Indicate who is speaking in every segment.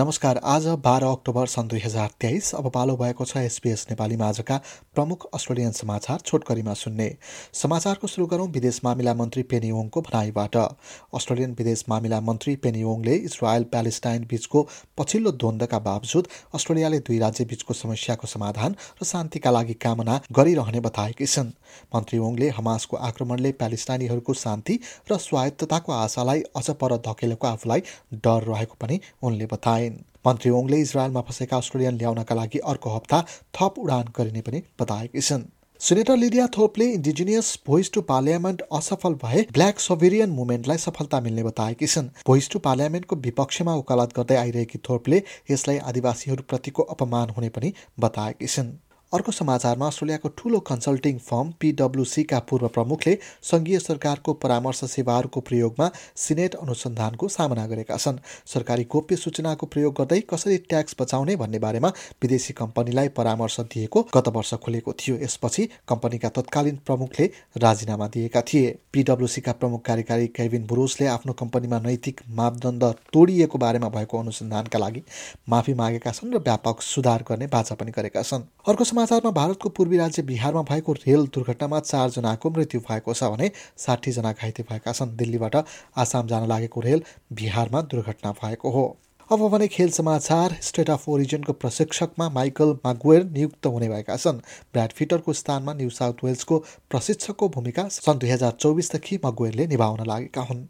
Speaker 1: नमस्कार आज बाह्र अक्टोबर सन् दुई हजार तेइस। अब पालो भएको छ एसपिएस नेपाली माझका प्रमुख अस्ट्रेलियन समाचार छोटकरीमा सुन्ने। समाचारको सुरु गरौँ विदेश मामिला मन्त्री पेनियोङको भनाइबाट। अस्ट्रेलियन विदेश मामिला मन्त्री पेनियोङले इजरायल प्यालेस्टाइन बीचको पछिल्लो द्वन्द्वका बावजुद अस्ट्रेलियाले दुई राज्य बीचको समस्याको समाधान र शान्तिका लागि कामना गरिरहने बताएकी छन्। मन्त्री ओङले हमासको आक्रमणले प्यालेस्टाइनीहरूको शान्ति र स्वायत्तताको आशालाई अझ पर धकेलेको आफूलाई डर रहेको पनि उनले बताए। मन्त्री ओङले इजरायलमा फँसेका अस्ट्रेलियन ल्याउनका लागि अर्को हप्ता थप उडान गरिने पनि बताएकी छन्। सिनेटर लिडिया थोपले इन्डिजिनियस भोइस टु पार्लियामेन्ट असफल भए ब्ल्याक सोभेरियन मुभमेन्टलाई सफलता मिल्ने बताएकी छन्। भोइस टु पार्लियामेन्टको विपक्षमा वकालत गर्दै आइरहेकी थोपले यसलाई आदिवासीहरूप्रतिको अपमान हुने पनि बताएकी छन्। अर्को समाचारमा अस्ट्रेलियाको ठूलो कन्सल्टिङ फर्म पिडब्ल्युसीका पूर्व प्रमुखले सङ्घीय सरकारको परामर्श सेवाहरूको प्रयोगमा सिनेट अनुसन्धानको सामना गरेका छन्। सरकारी गोप्य सूचनाको प्रयोग गर्दै कसरी ट्याक्स बचाउने भन्ने बारेमा विदेशी कम्पनीलाई परामर्श दिएको गत वर्ष खुलेको थियो। यसपछि कम्पनीका तत्कालीन प्रमुखले राजीनामा दिएका थिए। पिडब्ल्युसीका प्रमुख कार्यकारी केभिन बुरोसले आफ्नो कम्पनीमा नैतिक मापदण्ड तोडिएको बारेमा भएको अनुसन्धानका लागि माफी मागेका छन् र व्यापक सुधार गर्ने बाचा पनि गरेका छन्। अर्को समाचारमा भारतको पूर्वी राज्य बिहारमा भएको रेल दुर्घटनामा चारजनाको मृत्यु भएको छ भने साठीजना घाइते भएका छन्। दिल्लीबाट आसाम जान लागेको रेल बिहारमा दुर्घटना भएको हो। अब भने खेल समाचार। स्टेट अफ ओरिजिनको प्रशिक्षकमा माइकल मागुएर नियुक्त हुने भएका छन्। ब्राड फिटरको स्थानमा न्यू साउथ वेल्सको प्रशिक्षकको भूमिका सन् दुई हजार चौबिसदेखि मगुएरले निभाउन लागेका हुन्।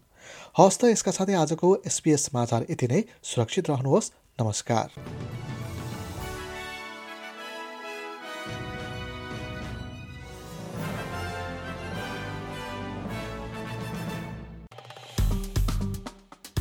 Speaker 1: हवस् त यसका साथै आजको एसपिएस समाचार यति नै। सुरक्षित रहनुहोस्। नमस्कार।